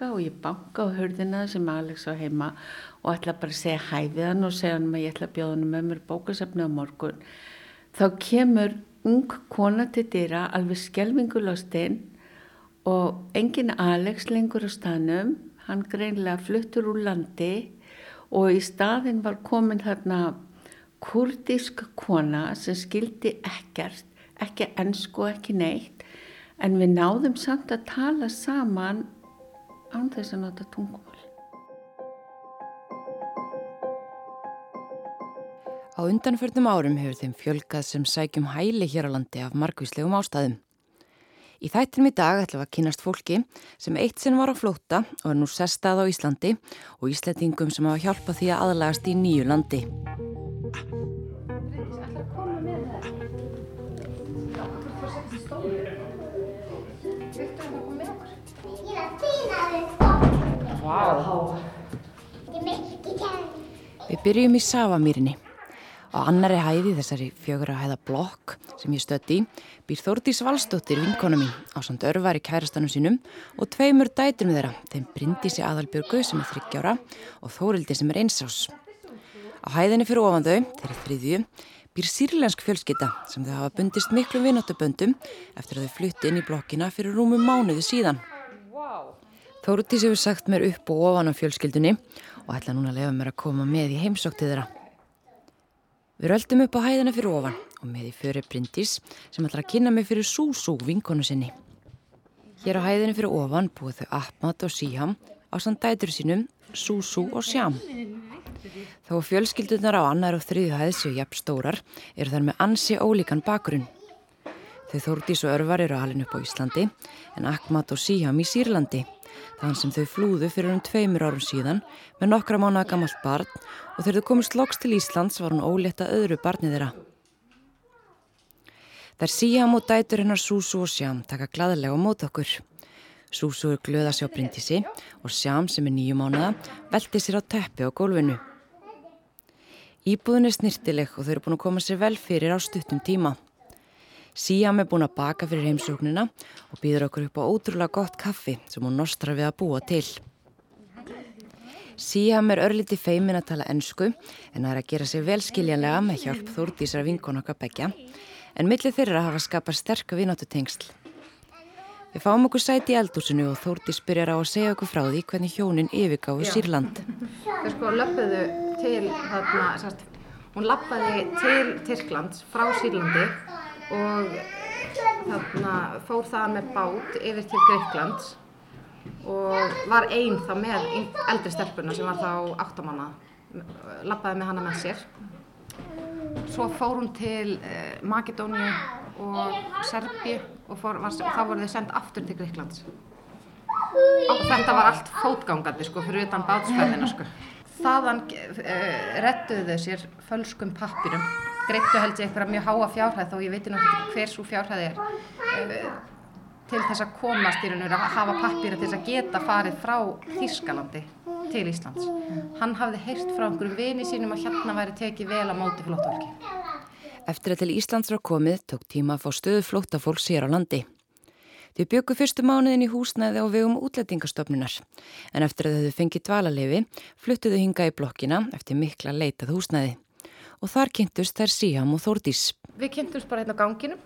glugga og ég banka á hörðina sem Alex á heima og ætla bara að segja hæfið hann og segja hann að ég ætla að bjóða hann með mér bókasafni á morgun. Þá kemur ung kona til dýra alveg skelvingulastinn og engin Alex lengur á stanum, hann greinlega fluttur úr landi og í staðin var komin þarna kurdísk kona sem skildi ekkert, ekki ennsku, ekki neitt, en við náðum samt að tala saman án þess að nota tungumál. Á undanförnum árum hefur þeim fjölgað sem sækjum hæli hér á landi af margvíslegum ástæðum. Í þættinum í dag ætlum við að kynast fólki sem eitt sinn var á flótta og er nú sestað á Íslandi og Íslandingum sem hafa hjálpað því að aðlagast í nýju landi. Við byrjum í Savamýrinni. Á annari hæði þessari fjögur að hæða blokk sem ég stötti býr Þórdís Valstóttir vinkona mín á samt örvar í kærastanum sínum og tveimur dætunum þeirra, þeim Bryndísi Aðalbjörgu sem er þryggjára og Þórildi sem er einsás. Á hæðinni fyrir ofandau, þeirri þriðju, býr sírlensk fjölskytta sem þau hafa bundist miklu vináttaböndum eftir að þau flutti inn í blokkina fyrir rúmum mánuðu síðan. Þórdís hefur sagt mér upp og ofan á fjölskyldunni og ætla núna að lefa mér að koma með í heimsóktið þeirra. Við röldum upp á hæðina fyrir ofan og með í fyrir Bryndís sem ætlar að kynna mig fyrir Súsú vinkonu sinni. Hér á hæðinu fyrir ofan búið þau Ahmad og Síham á sandætur sínum Súsú og Sjám. Þó fjölskyldunar á annar og þriðu hæðsju jafn stórar eru þær með ansi ólíkan bakgrunn. Þau Þórdís og Örvar eru alin upp á Íslandi en Ahmad og Síham í Sýrlandi þann sem þau flúðu fyrir um tveimur árum síðan með nokkra mánuða gammalt barn og þegar þau komist loks til Íslands var hún ólétta öðru barnið þeirra. Þær síham og dætur hennar Súsú og Sjám taka gladlega á mót okkur. Súsú er glöða sjá brindisi og Sjám sem er nýju mánuða velti sér á teppi á gólfinu. Íbúðin er snirtileg og þau eru búin að koma sér vel fyrir á stuttum tíma. Síam er búin að baka fyrir heimsóknina og býður okkur upp á ótrúlega gott kaffi sem hún nostrar við að búa til. Síam er örliti feimin að tala ennsku en það er að gera sér velskiljanlega með hjálp þúrdísar vinkon okkar begja en millir þeirra hafa skapað sterk vináttu tengsl. Við fáum okkur sæti í eldúsinu og Þórdís byrjar á að segja okkur frá því hvernig hjónin yfirgáðu Sýrland. Þau sko löpuðu til, þarna, sérst, hún lappaði til Tyrklands frá Sýrlandi og þarna fór það með bát yfir til Greiklands og var einn þá með eldri stelpuna sem var þá áttamanna, lappaði með hana með sér. Svo fór hún til eh, Makedóniu og Serbíu og, fór, var, þá voru þau sendt aftur til Greiklands. Og þetta var allt fótgangandi sko fyrir utan bátsferðina sko. Þaðan uh, rettuðu þau sér fölskum pappirum, greittu held ég eitthvað mjög háa fjárhæð þó ég veit náttúrulega hver svo fjárhæð er uh, til þess að komast í raun og að hafa pappira til þess að geta farið frá Þískalandi til Íslands. Hann hafði heyrt frá einhverjum vini sínum að hérna væri tekið vel á móti flóttafólki. Eftir að til Íslands var komið tók tíma að fá stöðu flóttafólk sér á landi. Þau byggu fyrstu mánuðin í húsnæði á vegum útlætingastofnunar en eftir að þau fengið dvalalefi fluttuðu hinga í blokkina eftir mikla leitað húsnæði og þar kynntust þær Síham og Þórdís. Við kynntumst bara hérna á ganginum.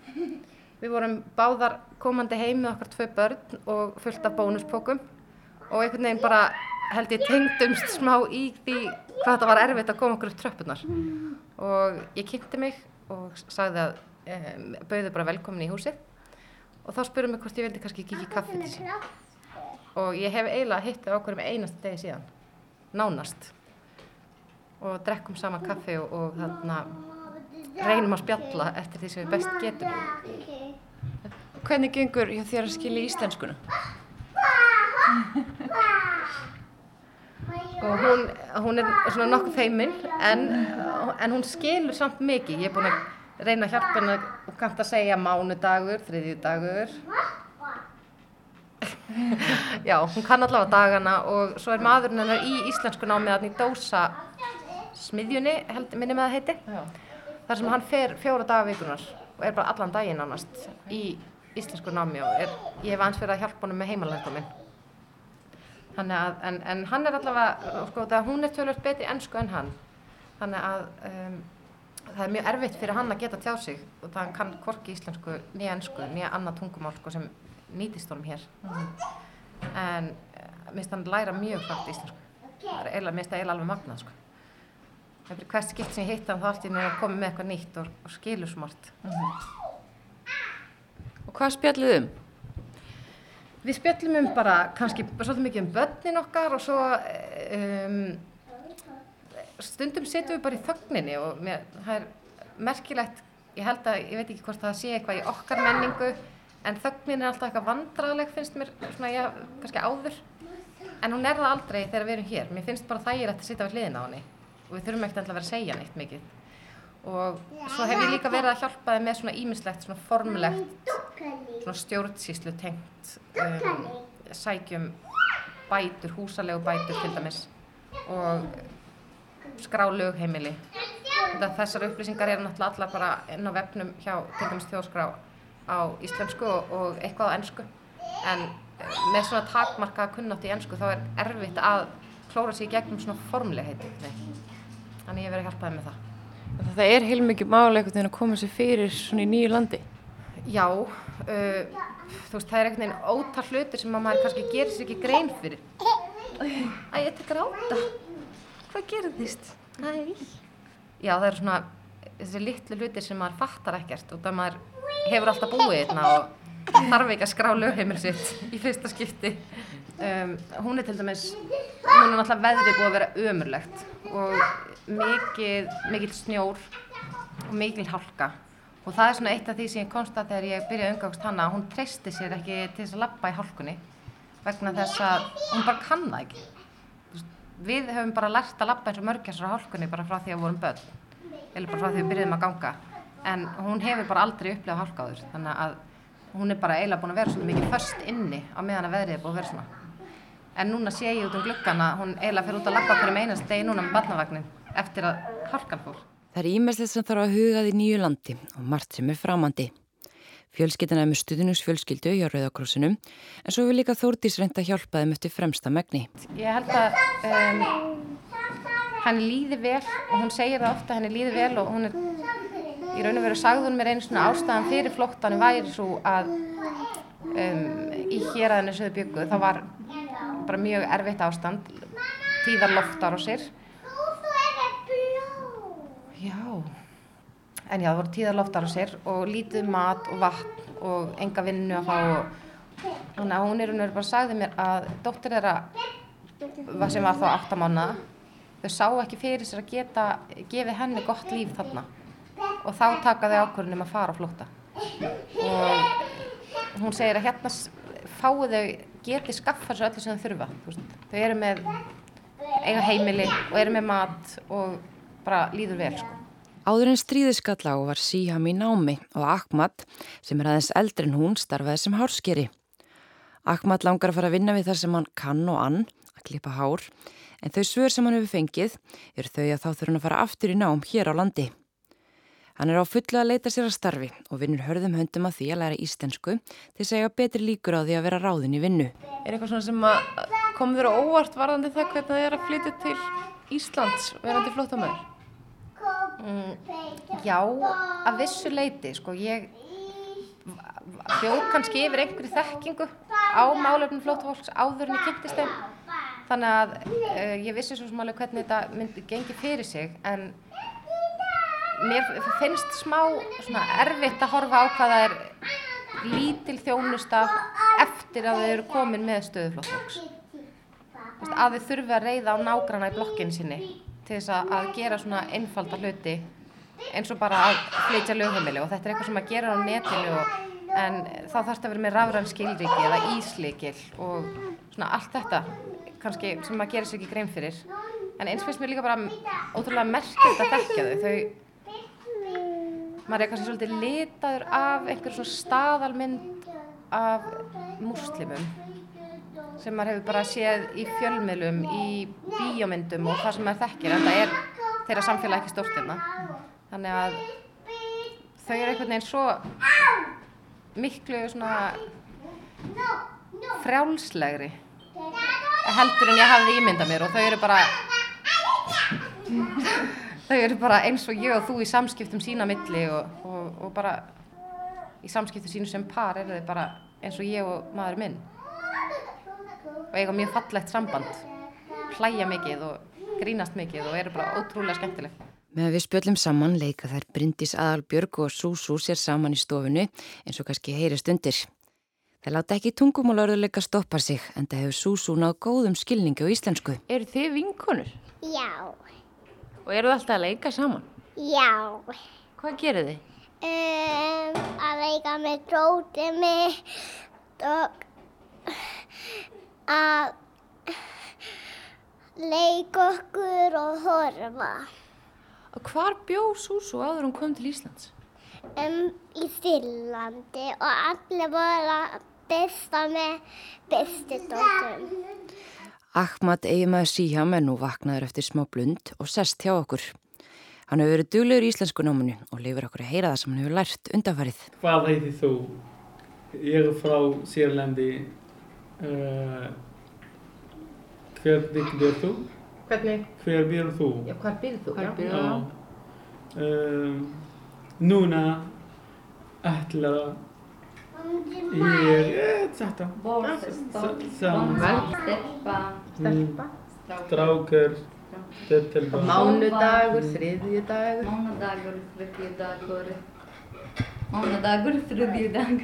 Við vorum báðar komandi heim með okkar tvei börn og fullt af bónuspókum og einhvern veginn bara held ég tengdumst smá í því hvað þetta var erfitt að koma okkur upp tröppunar og ég kynnti mig og sagði að um, bauði bara velkomin í húsið. Og þá spurum mig hvort ég vildi kannski kikið kaffi til sín og ég hef eiginlega hitt á okkur með einasta degi síðan. Nánast og drekkum sama kaffi og, og þarna reynum að spjalla eftir því sem við best getum. Hvernig gengur þér að skilja íslenskuna? og hún, hún er svona nokkuð feiminn en, en hún skilur samt mikið. Ég er búin að reyna að hjálpa henni og kannt að segja mánudagur, þriðjudagur. Já, hún kann allavega dagana og svo er maðurinn hennar í íslensku námið að í dósa smiðjunni, held, minni með það heiti já. þar sem hann fer fjóra daga vikunar og er bara allan daginn ánast í íslensku námi og er, ég hef ans fyrir að hjálpa henni með heimalægta minn að, en, en hann er allavega, sko, hún er tölvöld betri ennsku en hann. Þannig að um, það er mjög erfitt fyrir hann að geta tjáð sig og það hann kann hvorki íslensku, nýja ennsku, nýja annað tungumál sko, sem nýtist honum hér. En uh, minnst hann læra mjög hratt íslensku. Það er eiginlega, minnst það eiginlega alveg magnað, sko. Það er hvert skipt sem ég hitt hann þá allt í nýja að koma með eitthvað nýtt og, og skilur smart. Og hvað spjallið um? Við spjöllum um bara kannski svolítið mikið um börnin okkar og svo um, stundum setjum við bara í þögninni og mér, það er merkilegt, ég held að, ég veit ekki hvort það sé eitthvað í okkar menningu en þögnin er alltaf eitthvað vandraðleg finnst mér, svona já, kannski áður en hún er það aldrei þegar við erum hér mér finnst bara þægilegt að sitja við hliðina á henni og við þurfum ekkert alltaf að vera að segja neitt mikið. Og svo hef ég líka verið að hjálpa þeim með svona ímislegt, svona formlegt svona stjórnsýslu tengt um, sækjum bætur, húsalegu bætur til dæmis. Og skrá lögheimili. Þessar upplýsingar eru náttúrulega allar bara inn á vefnum hjá til dæmis þjóðskrá á íslensku og, og eitthvað á ennsku en eh, með svona takmarka kunnátt í ennsku þá er erfitt að klóra í gegnum svona formlegheiti þannig ég verið að hjálpa þeim með það Það er heilmikið máli einhvern veginn að koma sér fyrir svona í nýju landi. Já, uh, þú veist, það er einhvern veginn ótal hlutir sem að maður kannski gerir sér ekki grein fyrir. Æ, ég tek gráta. Hvað gerðist? Æ. Já, það eru svona þessi litlu hlutir sem maður fattar ekkert og það maður hefur alltaf búið hérna og þarf ekki að skrá lögheimil sitt í fyrsta skipti. Um, hún er til dæmis, hún er náttúrulega veðrið búið að vera ömurlegt og mikið, mikið snjór og mikil hálka. Og það er svona eitt af því sem ég komst að þegar ég byrjaði að umgangast hana hún treysti sér ekki til þess að lappa í hálkunni vegna þess að hún bara kann það ekki. Við höfum bara lært að lappa eins og mörgjast á hálkunni bara frá því að við vorum börn eða bara frá því að við byrjuðum að ganga. En hún hefur bara aldrei upplegað hálka áður þannig að hún er bara eiginlega búin að vera svona mikið först inni á meðan að veðrið er búin að vera svona en núna sé ég út um gluggana hún eiginlega fyrir út að lappa hverjum einast degi núna með barnavagnin eftir að hálkan fór Það er ímestlegt sem þarf að hugað í nýju landi og margt sem er framandi. Fjölskyldina er með stuðningsfjölskyldu hjá Rauðakrossinum en svo vil líka Þórdís reynda að hjálpa þeim eftir fremsta megni. Ég held að um, hann líði vel og hún segir það ofta henni líði vel og hún er í raun og veru sagðun mér einu svona ástæðan fyrir flóttanum væri svo að um, í héræðinu þau bygguð þá var bara mjög erfitt ástand. Tíðar loftar á sér. Já, en já, það voru tíðar loftar á sér og lítið mat og vatn og enga vinnu að fá og þannig að hún er og veru bara sagði mér að dóttir þeirra sem var þá 8 mánuða þau sá ekki fyrir sér að geta gefið henni gott líf þarna. Og þá taka þau ákvörðunum að fara á flótta. Og hún segir að hérna fáu þau geti skaffa sér öllu sem þau þurfa veist. þau eru með eiga heimili og eru með mat og bara líður vel sko. Áður en stríðið skall á var Síham í námi og Ahmad, sem er aðeins eldri en hún, starfaði sem hárskeri. Ahmad langar að fara að vinna við þar sem hann kann og ann, að klippa hár, en þau svör sem hann hefur fengið eru þau að þá þurfa að fara aftur í nám hér á landi. Hann er á fullu að leita sér að starfi og vinnur hörðum höndum að því að læra íslensku til að segja betri líkur á því að vera ráðin í vinnu. Er eitthvað svona sem kom þér á óvart varðandi það hvernig það er að flytja til Íslands verandi flóttamæður? Mm, já, að vissu leiti, sko, ég hljóð kannski yfir einhverju þekkingu á málefnum flóttafólks áður en ég kynntist þeim. Þannig að uh, ég vissi svo sem alveg hvernig þetta myndi gengi fyrir sig, en mér finnst smá erfitt að horfa á hvað það er lítil þjónusta eftir að þau eru komin með stöðu flóttafólks. Þú veist, Að þau þurfi að reyða á nágrana í blokkinu sinni til þess að, að gera svona einfalda hluti eins og bara að flytja lögheimili og þetta er eitthvað sem að gera á netinu og, en þá þarf þetta að vera með rafræn skilríki eða íslikil og svona allt þetta kannski sem maður gerir sér ekki grein fyrir en eins finnst mér líka bara ótrúlega merkilegt að þekkja þau þau maður er kannski svolítið litaður af einhver svona staðalmynd af múslimum sem maður hefur bara séð í fjölmiðlum, í bíómyndum og það sem maður þekkir, en það er þeirra samfélag ekki stórt hérna. Þannig að þau eru einhvern veginn svo miklu svona frjálslegri heldur en ég hafði ímyndað mér og þau eru bara þau eru bara eins og ég og þú í samskiptum sína milli og, og, og bara í samskiptum sínu sem par eru þau bara eins og ég og maður minn og eiga mjög fallegt samband hlæja mikið og grínast mikið og eru bara ótrúlega skemmtileg Með að við spjöllum saman leika þær Bryndís Aðalbjörg og Súsú sér saman í stofunu eins og kannski heyrist undir. Það láta ekki tungumálörðuleika stoppa sig en það hefur Súsú náð góðum skilningi á íslensku. Eru þið vinkonur? Já, Og eru það alltaf að leika saman? já. Hvað gerir þið? Um, að leika með drótið mitt og að leika okkur og horfa. Og hvar bjó Súsú áður hún kom til Íslands? Um, í Þýrlandi og allir voru að besta með bestidóttum. Ahmad eiginmaður Síham er nú vaknaður eftir smá blund og sest hjá okkur. Hann hefur verið duglegur í íslensku náminu og lifur okkur að heyra það sem hann hefur lært undanfarið. Hvað heitir þú? Ég er frá Sýrlandi. Uh, hver byrð þú? Hvernig? Hver byrð þú? Já, hvar byrð þú? Hvar býrðu? Já. Uh, núna ætla ég eh, þetta. Sam, Stelpa. Stelpa. strákar, tettelba. Mánudagur, þriðjudagur. Mánudagur, þriðjudagur, mánudagur, þriðjudagur,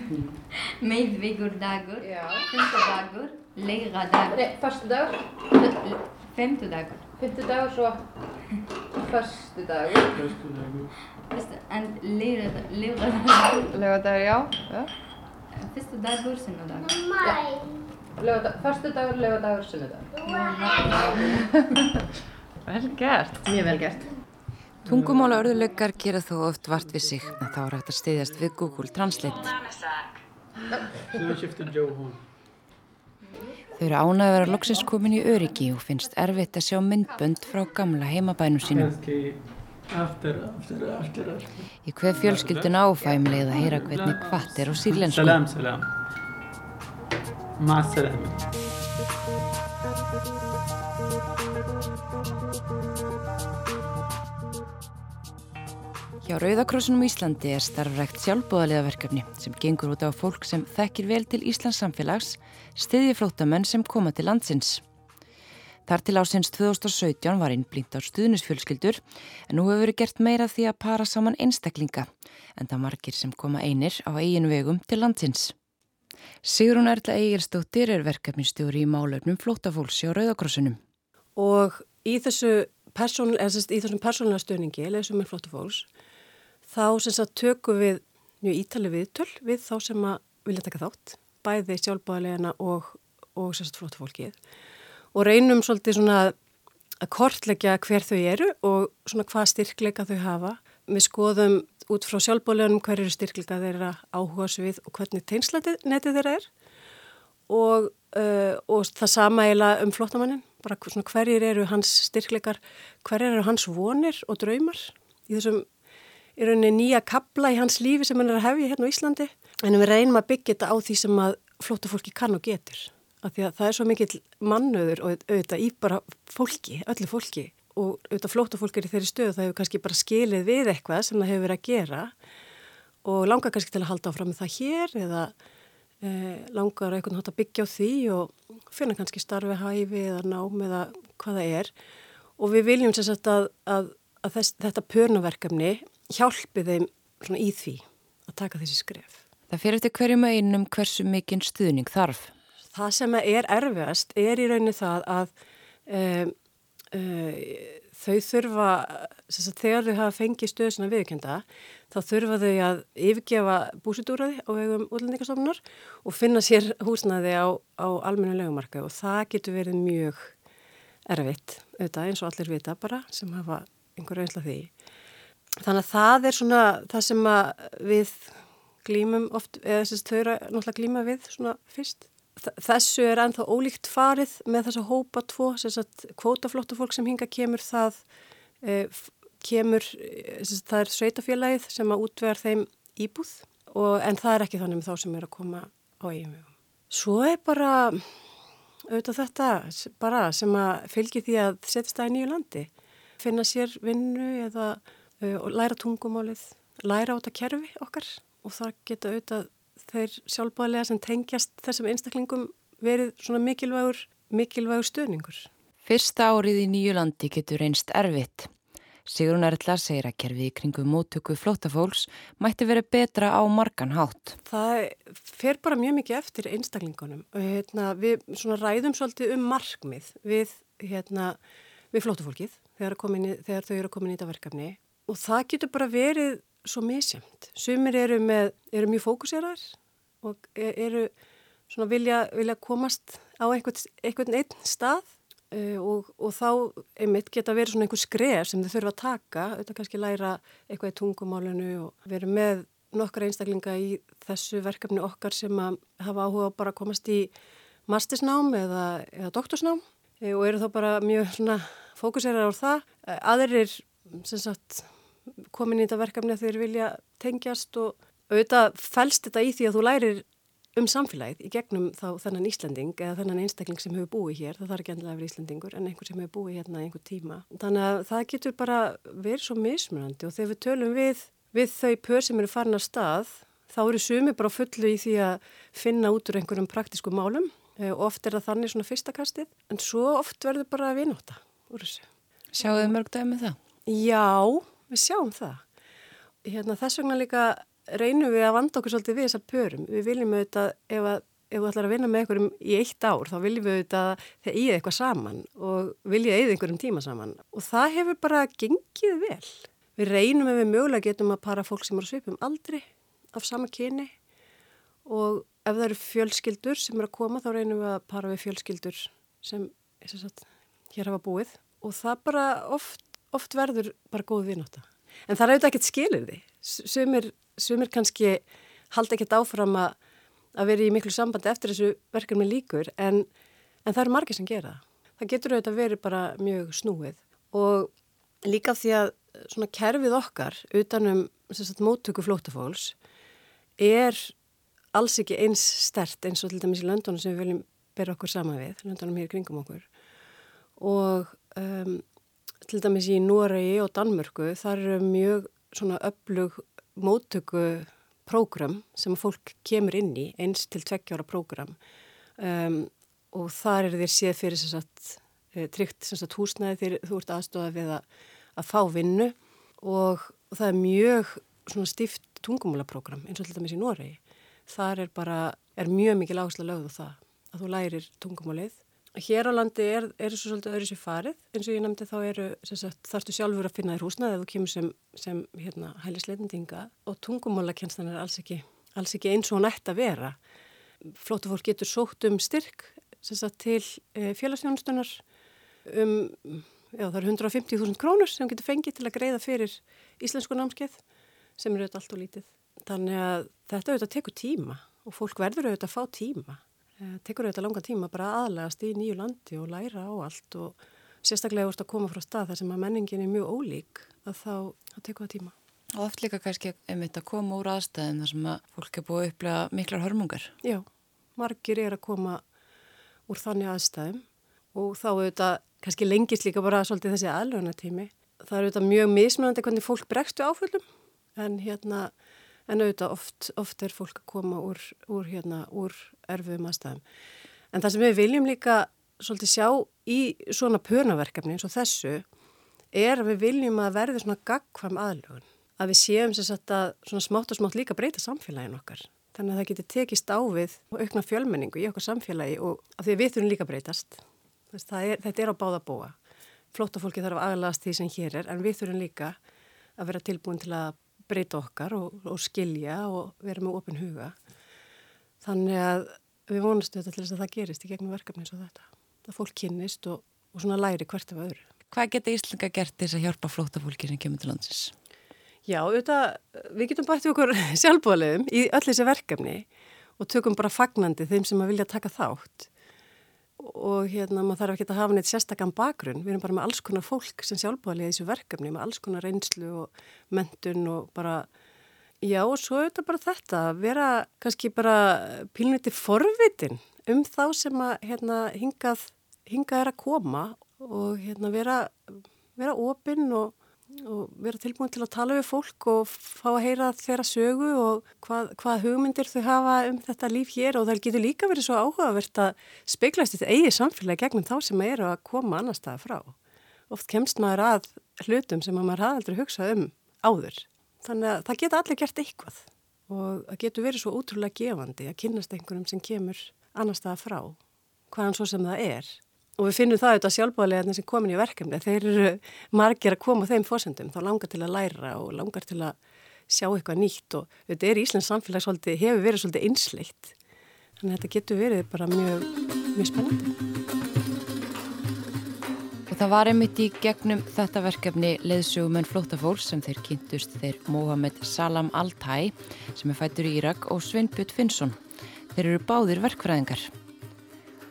meðvíkurdagur, Já. fymtudagur, leiradagur, Nei, fastudagur, femtudagur, fymtudagur, svo fastudagur. en leiradagur, Leifadagur, já. Já. fyrstudagur, sunnudagur. Laugardag- Fastudagur, lögadagur, sunnudagur. Vel gert. Mjög vel gert. Tungumálaörðuleikar gera þó oft vart við sig en þá er hægt að stiðjast við Google Translate. Þau eru ánægð að vera loksins komin í öryggi og finnst erfitt að sjá myndbönd frá gamla heimabænum sínum aftur, aftur, aftur, aftur. Í hver fjölskyldun áfæmlega að heyra hvernig hvað er á sírlensku. Salam, salam. Ma salam. Hjá Rauðakrossunum Íslandi er starfrækt sjálfbóðaliðaverkefni sem gengur út á fólk sem þekkir vel til Íslands samfélags, stiðjiflótamenn sem koma til landsins. Þar til ásins 2017 var innblínt á stuðnisfjölskyldur en nú hefur verið gert meira því að para saman einstaklinga en það margir sem koma einir á eigin vegum til landsins. Sigrun Erla Egirstóttir er verkefnistjóri í málefnum flótafólks hjá Rauðakrossunum. Og í, þessu persón, persónulega stöningi, leysum með flóttu fólks, þá tökum við mjög ítali viðtöl við þá sem vilja taka þátt, bæði sjálfbáðilegana og, og sérst flóttu fólkið. Og reynum svolítið svona að kortleggja hver þau eru og svona hvað styrkleika þau hafa. Við skoðum út frá sjálfbáðileganum hver eru styrkleika þeirra áhuga svið og hvernig teinslætið netið þeirra er. Og, uh, og það sama eiginlega um flóttamannin, bara svona hverjir eru hans styrkleikar, hverjir eru hans vonir og draumar. Í þessum í rauninni nýja kabla í hans lífi sem hann er að hefja hérna á Íslandi. En við reynum að byggja þetta á því sem að flóttafólki kann og getur af því að það er svo mikill mannöður og auðvitað í bara fólki, öllu fólki og auðvitað flóttafólk er í þeirri stöðu það hefur kannski bara skilið við eitthvað sem það hefur verið að gera og langar kannski til að halda áfram með það hér eða eh, langar eitthvað nátt að byggja á því og finna kannski starfi hæfi eða nám eða hvað það er og við viljum sagt að, að, að þess, þetta pörnaverkefni hjálpi þeim í því að taka þessi skref. Það fyrir eftir hverjum einum hversu mikinn stuðning þarf. Það sem er erfiðast er í rauninni það að um, uh, þau þurfa, sagt, þegar þau hafa fengið stöðu svona viðkjönda, þá þurfa þau að yfirgefa búsitúraði á vegum útlendingastofnunar og finna sér húsnaði á, á almennu legumarka og það getur verið mjög erfitt, auðvitað eins og allir vita bara sem hafa einhver reynsla því. Þannig að það er svona það sem við glýmum oft, eða þess að þau eru náttúrulega glýma við svona fyrst. Þessu er ennþá ólíkt farið með þessa hópa tvo, kvótaflóttu fólk sem hinga kemur það e, kemur, þess að það er sveitafélagið sem að útvegar þeim íbúð og, en það er ekki þannig með þá sem er að koma á eigin vegum. Svo er bara auðvitað þetta bara sem að fylgi því að setjast það í nýju landi. Finna sér vinnu eða uh, læra tungumálið, læra á þetta kerfi okkar og það geta auðvitað þeir sjálfbáðlega sem tengjast þessum einstaklingum verið svona mikilvægur, mikilvægur stöðningur. Fyrsta árið í nýju landi getur einst erfitt. Sigrun Erla segir að kerfið í kringum móttöku flótafólks mætti verið betra á margan hátt. Það fer bara mjög mikið eftir einstaklingunum hérna, við ræðum svolítið um markmið við, hérna, við flótafólkið þegar, í, þegar þau eru að koma í þetta verkefni og það getur bara verið svo misjönd. Sumir eru, með, eru mjög fókuserar og e, eru svona vilja, vilja komast á einhvern, einhvern einn stað Uh, og, og þá einmitt geta verið svona einhver skref sem þau þurfa að taka, auðvitað kannski læra eitthvað í tungumálinu og vera með nokkra einstaklinga í þessu verkefni okkar sem að hafa áhuga bara að komast í mastisnám eða, eða doktorsnám uh, og eru þá bara mjög svona fókuserar á það. Aðrir sem sagt komin í þetta verkefni að þeir vilja tengjast og auðvitað fælst þetta í því að þú lærir um samfélagið í gegnum þá þennan Íslanding eða þennan einstakling sem hefur búið hér, það þarf ekki endilega að vera Íslandingur en einhver sem hefur búið hérna einhver tíma. Þannig að það getur bara verið svo mismunandi og þegar við tölum við, við þau pör sem eru farin að stað þá eru sumi bara fullu í því að finna út úr einhverjum praktísku málum og eh, oft er það þannig svona fyrsta kastið en svo oft verður bara að vinóta úr þessu. Sjáu þið mörg dæmi það? Já, við sjáum það. Hérna, þess vegna líka reynum við að vanda okkur svolítið við þessar pörum. Við viljum auðvitað, ef, að, ef við ætlar að vinna með einhverjum í eitt ár, þá viljum við auðvitað þegar íða eitthvað saman og vilja íða einhverjum tíma saman. Og það hefur bara gengið vel. Við reynum ef við mögulega getum að para fólk sem eru svipum aldrei af sama kyni og ef það eru fjölskyldur sem eru að koma, þá reynum við að para við fjölskyldur sem sagt, hér hafa búið og það bara oft, oft verður bara góð viðnáta. En það er auðvitað ekkert skilir því. Sumir sumir kannski halda ekkert áfram að, að vera í miklu sambandi eftir þessu verkefni líkur en, en það eru margir sem gera það. Það getur auðvitað verið bara mjög snúið og líka því að svona kerfið okkar utanum sagt, móttöku flótafólks er alls ekki eins stert eins og til dæmis í löndunum sem við viljum bera okkur sama við, löndunum hér kringum okkur og um, til dæmis í Núaregi og Danmörku þar eru mjög svona öflug móttöku prógram sem fólk kemur inn í, eins til tveggjára prógram. Um, og þar er þér séð fyrir sem sagt, e, tryggt húsnæði þegar þú ert aðstofað við að, að fá vinnu. Og, það er mjög stíft tungumálaprógram eins og til dæmis í Noregi. Þar er bara, er mjög mikil áherslu að lögðu það að þú lærir tungumálið Hér á landi er, þessu svolítið öðru sér farið, eins og ég nefndi þá eru, sagt, þarfstu sjálfur að finna þér húsnað ef þú kemur sem, sem hérna, hælisleitendinga og tungumálakenslan er alls ekki, alls ekki eins og hún ætti að vera. Flótu fólk getur sótt um styrk sagt, til e, félagsnjónustunar um, já það eru 150.000 krónur sem getur fengið til að greiða fyrir íslensku námskeið sem eru auðvitað allt og lítið. Þannig að þetta auðvitað tekur tíma og fólk verður auðvitað að fá tíma Eh, tekur þetta langa tíma bara aðlegast í nýju landi og læra á allt og sérstaklega úrst að koma frá stað þar sem að menningin er mjög ólík að þá að tekur það tíma. Og oft líka kannski einmitt að koma úr aðstæðin þar sem að fólk er búið að upplega miklar hörmungar. Já, margir er að koma úr þannig aðstæðum og þá auðvitað kannski lengist líka bara svolítið þessi aðlöðunatími. Það er auðvitað mjög mismunandi hvernig fólk bregstu áföllum en hérna en auðvitað oft, oft er fólk að koma úr, úr, hérna, úr erfiðum aðstæðum. En það sem við viljum líka svolítið sjá í svona pönaverkefni eins og þessu er að við viljum að verði svona gagkvam aðlugun. Að við séum sem sagt að svona smátt og smátt líka breyta samfélagin okkar. Þannig að það getur tekist á við og aukna fjölmenningu í okkar samfélagi og að því að við þurfum líka breytast. Er, þetta er á báða búa. Flóta fólki þarf aðlast því sem hér er en við þurfum líka að vera tilbúin til að breyta okkar og, og skilja og vera með ofin huga. Þannig að við vonast þetta til þess að það gerist í gegnum verkefni eins og þetta. Það fólk kynnist og, og svona læri hvert af öðru. Hvað geta Íslinga gert þess að hjálpa flótafólki sem kemur til landsins? Já, auðvitað, við getum bættið okkur sjálfbúðalegum í öll þessi verkefni og tökum bara fagnandi þeim sem að vilja taka þátt og hérna maður þarf ekki að hafa neitt sérstakann bakgrunn, við erum bara með alls konar fólk sem sjálfbúðalega í þessu verkefni, með alls konar reynslu og mentun og bara Já, og svo er þetta bara þetta, vera kannski bara pílniti forvitin um þá sem að hérna, hingað, hingað er að koma og hérna, vera, vera opinn og, og vera tilbúin til að tala við fólk og fá að heyra þeirra sögu og hvað, hvað hugmyndir þau hafa um þetta líf hér og það getur líka verið svo áhugavert að speiklast þetta eigi samfélagi gegnum þá sem eru að koma annar staða frá. Oft kemst maður að hlutum sem maður hafði aldrei hugsað um áður. Þannig að það geta allir gert eitthvað og það getur verið svo útrúlega gefandi að kynast einhverjum sem kemur annar staða frá, hvaðan svo sem það er. Og við finnum það auðvitað sjálfbáðilega sem komin í verkefni. Þeir eru margir að koma þeim fórsendum, þá langar til að læra og langar til að sjá eitthvað nýtt og þetta er Íslands samfélag svolítið, hefur verið svolítið einsleitt. Þannig að þetta getur verið bara mjög, mjög spennandi. Það var einmitt í gegnum þetta verkefni leðsugumenn flótafólks sem þeir kynntust þeir Mohamed Salam Al-Tai sem er fættur í Írak og Sveinbjörn Finnsson. Þeir eru báðir verkfræðingar.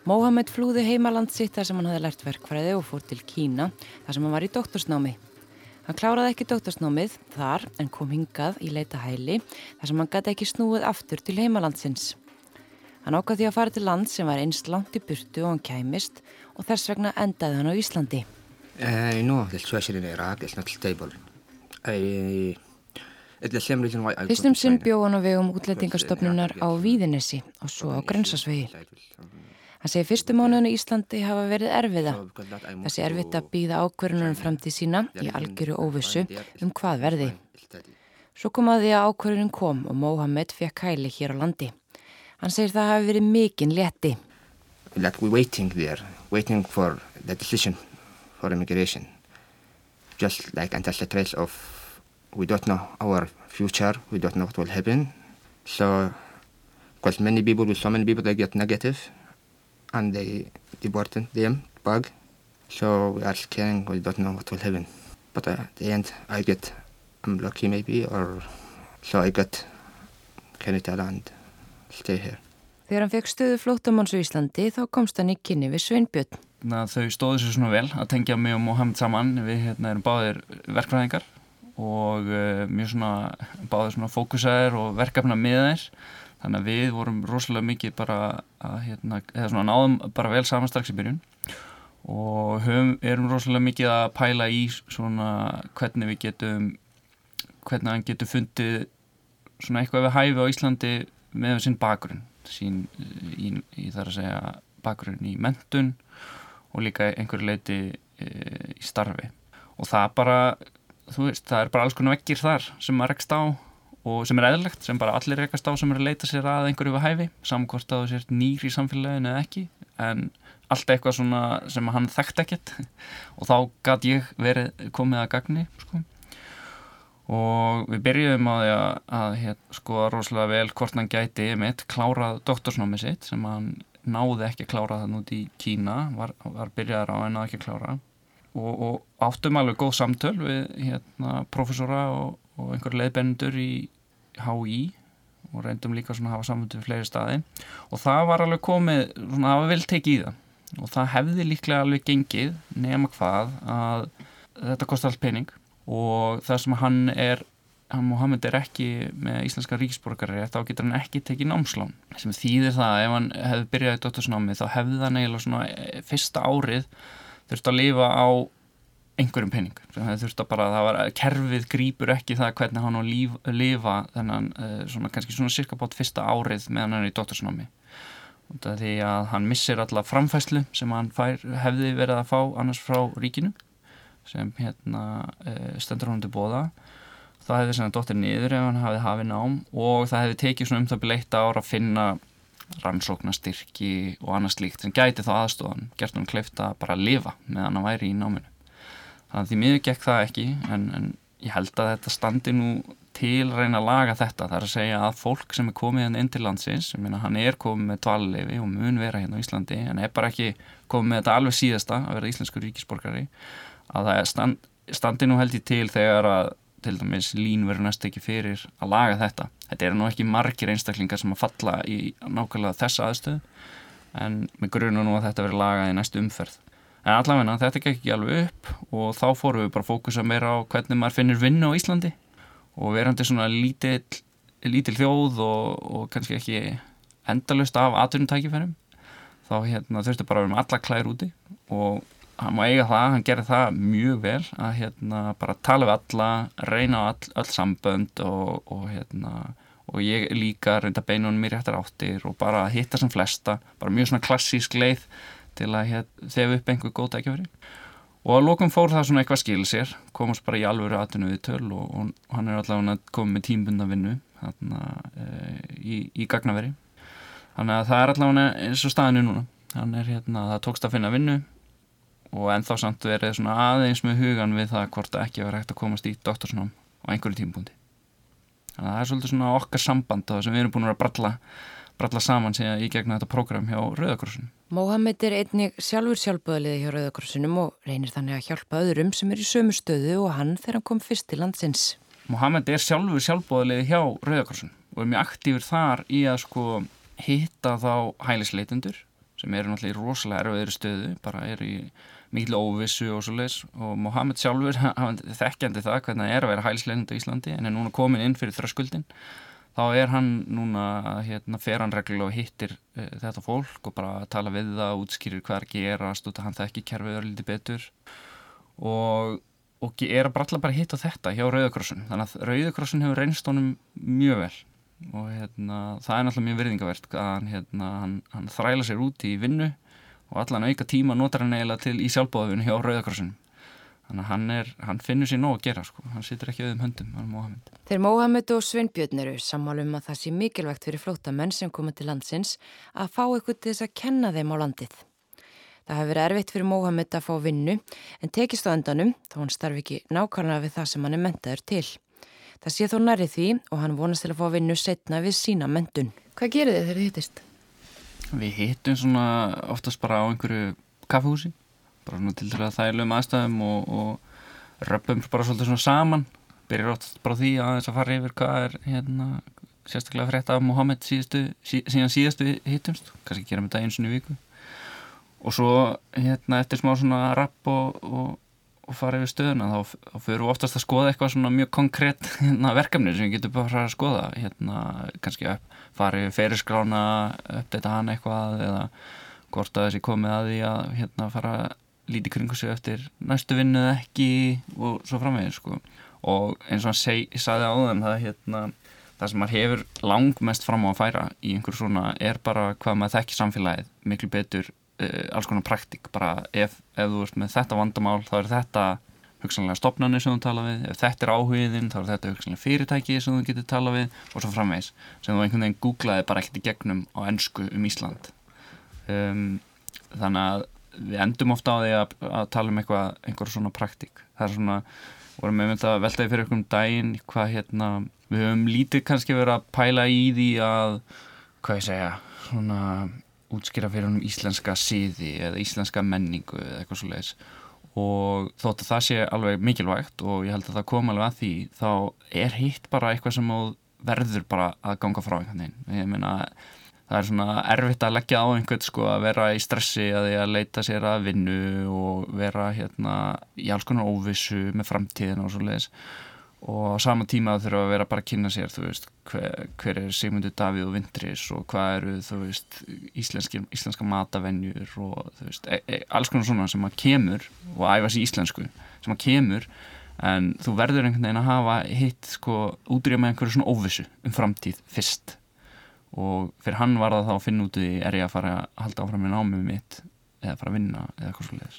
Mohamed flúði heimaland sitt þar sem hann hafði lært verkfræði og fór til Kína þar sem hann var í doktorsnámi. Hann kláraði ekki doktorsnámið þar en kom hingað í leita hæli þar sem hann gæti ekki snúið aftur til heimalandsins. Hann ákvað því að fara til land sem var einst langt í burtu og hann kæmist og þess vegna endaði hann á Íslandi. I, Fyrstum sinn bjóð hann á vegum útlendingarstofnunar á Víðinesi og svo á Grensasvegi. Hann segi fyrstu mánuðinu í Íslandi hafa verið erfiða. Þessi erfitt að býða ákverðunum framtíð sína í algjöru óvissu um hvað verði. Svo kom að því að ákverðunum kom og Mohamed fekk hæli hér á landi. Hann segir það hafi verið mikinn létti. Like we're waiting there, waiting for the decision for immigration. Just like until the trace of we don't know our future, we don't know what will happen. So, because many people, with so many people, they get negative and they deported them back. So we are scared, we don't know what will happen. But uh, at the end, I get, I'm lucky maybe, or so I got Canada and stay here. Þegar hann fekk stöðu flóttamanns á Íslandi þá komst hann í kynni við Sveinbjörn. Na, þau stóðu sér svona vel að tengja mig og Mohamed saman. Við hérna, erum báðir verkfræðingar og uh, mjög svona báðir svona fókusaðir og verkefna með þeir. Þannig að við vorum rosalega mikið bara að hérna, eða svona náðum bara vel saman strax í byrjun. Og höfum, erum rosalega mikið að pæla í svona hvernig við getum hvernig hann getur fundið svona eitthvað við hæfi á Íslandi með sinn bakgrunn sín í, í þar að segja bakgrunn í mentun og líka einhverju leiti e, í starfi. Og það bara, þú veist, það er bara alls konar vekkir þar sem maður rekst á og sem er eðlilegt, sem bara allir rekast á sem er að leita sér að einhverju við hæfi samkvort að þú sért nýr í samfélaginu eða ekki en allt eitthvað svona sem hann þekkt ekkert. Og þá gæti ég verið komið að gagni sko. Og við byrjuðum á því að, að hér, skoða rosalega vel hvort hann gæti mitt klárað doktorsnámið sitt sem hann náði ekki að klára það núti í Kína var, var byrjaðar á en náði ekki að klára. Og, og áttum alveg góð samtöl við hérna profesora og, og einhver leiðbendur í HÍ og reyndum líka svona að hafa samfundu við fleiri staði. Og það var alveg komið svona að vel tekið í það. Og það hefði líklega alveg gengið nema hvað að þetta kosti allt pening. Og það sem hann er hann Mohamed er ekki með íslenska ríksborgari þá getur hann ekki tekið námslán. Sem þýðir það að ef hann hefði byrjað í dottorsnámi þá hefði það neila svona eh, fyrsta árið þurft að lifa á einhverjum penning það var, kerfið grýpur ekki það hvernig hann á líf, lifa þennan uh, svona kannski svona cirka bát fyrsta árið meðan hann er í dottorsnámi því að hann missir alla framfæslu sem hann fær, hefði verið að fá annars frá ríkinu sem hérna uh, stendur hún til bóða það hefði svona dóttir niður ef hann hafið hafið nám og það hefði tekið svona um það byrleitt ára að finna rannsóknastyrki og annað slíkt sem gæti þá aðstofan, gert hún kleifta bara að lifa meðan hann væri í náminu þannig að því miður gekk það ekki en, en ég held að þetta standi nú til reyna að laga þetta það er að segja að fólk sem er komið hérna inn til landsins meina hann er komið með dvallefi og mun vera hérna á Íslandi en er bara ekki komið með þetta alveg síðasta að vera íslensku ríkisborgari að það stand, standi nú held ég til þegar að til dæmis lín verður næst ekki fyrir að laga þetta. Þetta er nú ekki margir einstaklingar sem að falla í nákvæmlega þessa aðstöðu en við grunum nú að þetta verður lagað í næstu umferð. En allavegna þetta gekk ekki alveg upp og þá fórum við bara fókusa meira á hvernig maður finnir vinnu á Íslandi. Og verandi svona lítill, lítill þjóð og, og kannski ekki endalust af atvinnutækifærum þá hérna, þurfti bara að vera með alla klæðir úti. Og hann má eiga það, hann gerði það mjög vel að hérna bara tala við alla, reyna á all, all sambönd og, og hérna og ég líka reynda beinunum mér réttar áttir og bara hitta sem flesta, bara mjög svona klassísk leið til að þefa upp einhver góð dækjafri og að lókum fór það svona eitthvað skil sér komast bara í alvöru aðtunum við töl og, og hann er allavega komið með tímbunda vinnu hérna, e, í, í gagnaveri. Þannig að það er allavega eins og staðinu núna. Hann er hérna, það tókst að finna vinnu og ennþá samt verið svona aðeins með hugan við það hvort það ekki verið hægt að komast í doktorsnám á einhverju tímbúndi þannig að það er svolítið svona okkar samband það sem við erum búin að bralla bralla saman síðan í gegna þetta program hjá Rauðakrossunum. Móhamed er einnig sjálfur sjálfböðliði hjá Rauðakrossunum og reynir þannig að hjálpa öðrum sem er í sömu stöðu og hann þegar hann kom fyrst til landsins. Móhamed er sjálfur sjálfböðliði hjá Rauðakrossunum og er mjög aktífur þar í að sko hitta þá hælisleitendur sem eru náttúrulega í rosalega erfiðri stöðu, bara eru í mikil óvissu og svo leiðs og Mohamed sjálfur, hann þekkjandi það hvernig það er að vera hælisleitend á Íslandi en er núna komin inn fyrir þröskuldin þá er hann núna hérna, fer hann reglulega og hittir uh, þetta fólk og bara tala við það, útskýrir hvað er að gerast og hann þekki kerfið örlítið betur. Og, og er að bralla bara hitta þetta hjá Rauðakrossun þannig að Rauðakrossun hefur reynst honum mjög vel. Og hérna, það er náttúrulega mjög virðingavert að hann, hérna, hann, hann þræla sér út í vinnu og allan auka tíma notar hann eiginlega til í sjálfbóðinu hjá Rauðakrossunum Þannig að hann, er, hann finnur sér nóg að gera sko, hann situr ekki auðum höndum, hann er Mohamed. Þeir Mohamed og Sveinbjörn eru sammálum að það sé mikilvægt fyrir flótamenn sem koma til landsins að fá eitthvað til þess að kenna þeim á landið. Það hefur verið erfitt fyrir Mohamed að fá vinnu en tekist á endanum þá hann starfi ekki nákvæmlega við það sem hann er mentaður til. Það sé þó nærið því og hann vonast til að fá vinnu setna við sína mentun. Hvað gerir þið þegar þið hittist? Við hittum svona oftast bara á einhverju kaffehúsi bara svona til þess að þægilegum aðstæðum og, og röpum bara svolítið svona saman. Byrjar ótt bara því að þess að fara yfir hvað er hérna sérstaklega frétta af Mohamed síðastu, sí, síðan síðastu hittumst, kannski gera með það eins og nýju viku. Og svo hérna eftir smá svona rapp og, og, og fara yfir stöðuna þá, þá fyrir við oftast að skoða eitthvað svona mjög konkrétt hérna, verkefni sem við getum bara að skoða. Hérna kannski upp, fara yfir ferirskrána uppdata hann eitthvað eða hvort að þessi komið að því að hérna fara lítið kringu sig eftir næstu vinnu eða ekki og svo framvegir sko. og eins og hann seg, sagði á þeim það, hérna, það sem maður hefur langmest fram á að færa í einhver svona er bara hvað maður þekki samfélagið miklu betur uh, alls konar praktik bara ef, ef þú ert með þetta vandamál þá er þetta hugsanlega stopnarnir sem þú tala við, ef þetta er áhugin þá er þetta hugsanlega fyrirtæki sem þú getur tala við og svo framvegis sem þú einhvern veginn googlaði bara ekkert í gegnum á ennsku um Ísland. Um, þannig að við endum ofta á því að, að tala um eitthvað, einhver svona praktík. Það er svona, vorum við myndið að veltaði fyrir einhverjum daginn, hvað hérna við höfum lítið kannski verið að pæla í því að, hvað ég segja svona útskýra fyrir um íslenska síði eða íslenska menningu eða eitthvað svo leiðis og þótt að það sé alveg mikilvægt og ég held að það kom alveg að því þá er hitt bara eitthvað sem verður bara að ganga frá einhvern veginn það er svona erfitt að leggja á einhvern sko að vera í stressi að því að leita sér að vinnu og vera hérna í alls konar óvissu með framtíðin og svo leiðis og á sama tíma þurfa að vera bara að kynna sér þú veist hver, hver er Sigmundur Davíð og Vindris og hvað eru þú veist íslenski, íslenska matavennjur og þú veist e, e, alls konar svona sem að kemur og æfa sér íslensku sem að kemur en þú verður einhvern veginn að hafa hitt sko útrýja með einhverju svona óvissu um framtíð fyrst og fyrir hann var það þá að finna út í er ég að fara að halda áfram með námið mitt eða fara að vinna eða eitthvað svolítið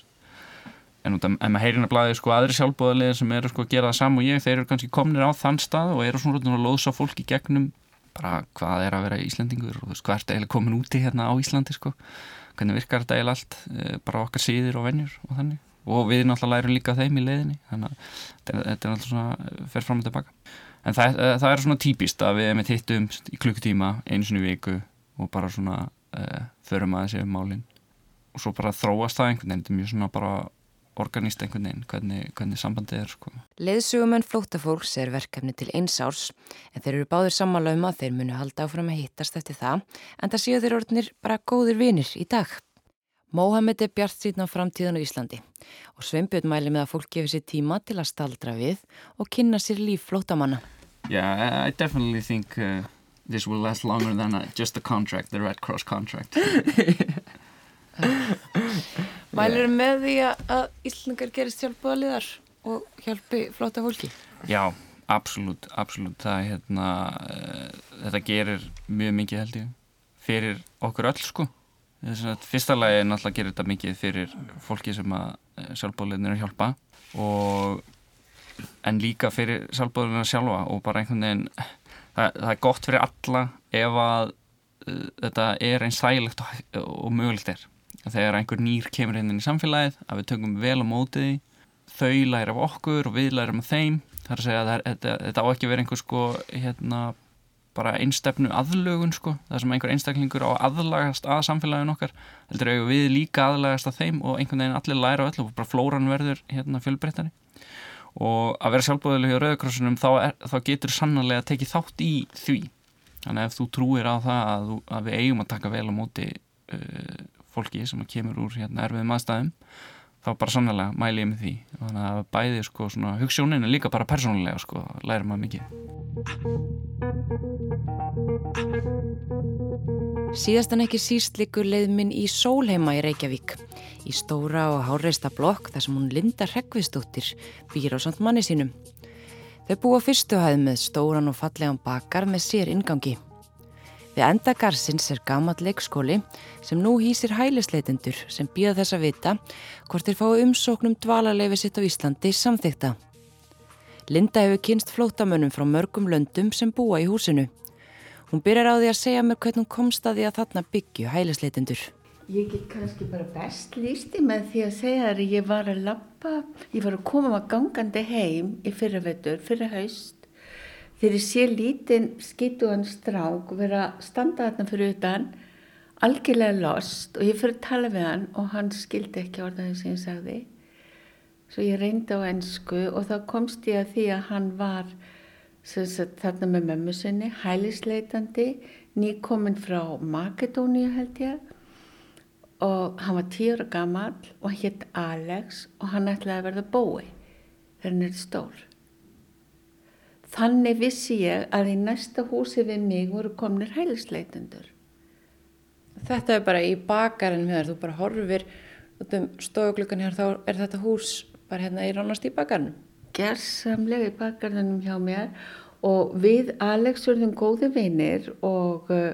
en út af, ef maður heyrir að blæði sko aðri sjálfbóðarlega sem eru sko að gera það saman og ég þeir eru kannski komnir á þann stað og eru svona að loðsa fólk í gegnum bara hvað er að vera Íslandingur og þú veist hvað er þetta eiginlega komin úti hérna á Íslandi sko. Hvernig virkar þetta eiginlega allt eh, bara okkar síðir og vennjur og þannig. Og við náttúrulega lærum líka þeim í leiðinni þannig að þetta er náttúrulega svona fer fram og tilbaka en það, eh, það er svona típist að við með hittum í klukkutíma einu sinni viku og bara svona uh, förum að þessi málinn og svo bara þróast það einhvern veginn þetta er mjög svona bara organist einhvern veginn hvernig, hvernig sambandið er sko. Leðsugumenn flótafólks er verkefni til eins árs en þeir eru báðir sammála um að þeir munu halda áfram að hittast eftir það en það séu þeir orðinir bara góðir vinir í dag Móhamed er bjart síðan á framtíðan á Íslandi og Sveinbjörn mæli með að fólk gefur sér tíma til að staldra við og kynna sér líf flótamanna. Yeah, I, definitely think uh, this will last longer than uh, just the contract, the Red Cross contract. Mælir yeah. með því að, Íslandingar gerist hjálpaðaliðar og hjálpi flóta fólki? Já, absolutt, absolutt. Það er hérna, uh, þetta gerir mjög mikið held ég fyrir okkur öll sko. Fyrsta lagi er náttúrulega að gera þetta mikið fyrir fólki sem að uh, sjálfbóðleginir hjálpa og en líka fyrir sjálfbóðleginir sjálfa og bara einhvern veginn það, það er gott fyrir alla ef að uh, þetta er eins þægilegt og, og mögulegt er. Þegar einhver nýr kemur inn í samfélagið að við tökum vel á mótiði þau læra af okkur og við læra af þeim. Það er að segja að þetta, þetta á ekki verið einhver sko hérna bara einstefnu aðlögun sko. Það sem einhver einstaklingur á aðlagast að samfélagin okkar heldur að við líka aðlagast að þeim og einhvern veginn allir læra öll og bara flóran verður hérna fjölbreyttari. Og að vera sjálfbóðileg hjá Rauðakrossunum þá, þá getur sannarlega tekið þátt í því. Þannig að ef þú trúir á það að, að við eigum að taka vel á móti uh, fólki sem kemur úr hérna, erfiðum aðstæðum þá bara sannlega mæli ég með því. Þannig að bæði sko svona hugssjónin er líka bara persónulega sko, læra maður mikið. Síðast en ekki síst likur leiðminn í Sólheima í Reykjavík. Í stóra og háreista blokk þar sem hún Linda Rekvistóttir býr á samt manni sínum. Þau búa fyrstuhæð með stóran og fallegan bakar með sér ingangi Við enda garsins er gamat leikskóli sem nú hýsir hælisleitendur sem býða þess að vita hvort þeir fái umsóknum dvalarleifi sitt á Íslandi samþykta. Linda hefur kynst flótamönnum frá mörgum löndum sem búa í húsinu. Hún byrjar á því að segja mér hvernig hún komst að því að þarna byggju hælisleitendur. Ég get kannski bara best lísti með því að segja að ég var að lappa, ég var að koma að gangandi heim í fyrravetur, fyrra haust þegar ég sé lítinn skituðan strák vera að standa þarna fyrir utan algjörlega lost og ég fyrir að tala við hann og hann skildi ekki orðaðið sem ég sagði. Svo ég reyndi á ennsku og þá komst ég að því að hann var sagt, þarna með mömmu sinni hælisleitandi nýkominn frá Makedóníu held ég. Og hann var tíur og gammal og hann hétt Alex og hann ætlaði að verða bói þegar hann er stór Þannig vissi ég að í næsta húsi við mig voru komnir hælisleitendur. Þetta er bara í bakarinn með þér, þú bara horfir út um stofuglökan hér, þá er þetta hús bara hérna í ránast í bakarinn. Gersamlega í bakarinnum hjá mér og við Alex verðum góði vinir og uh,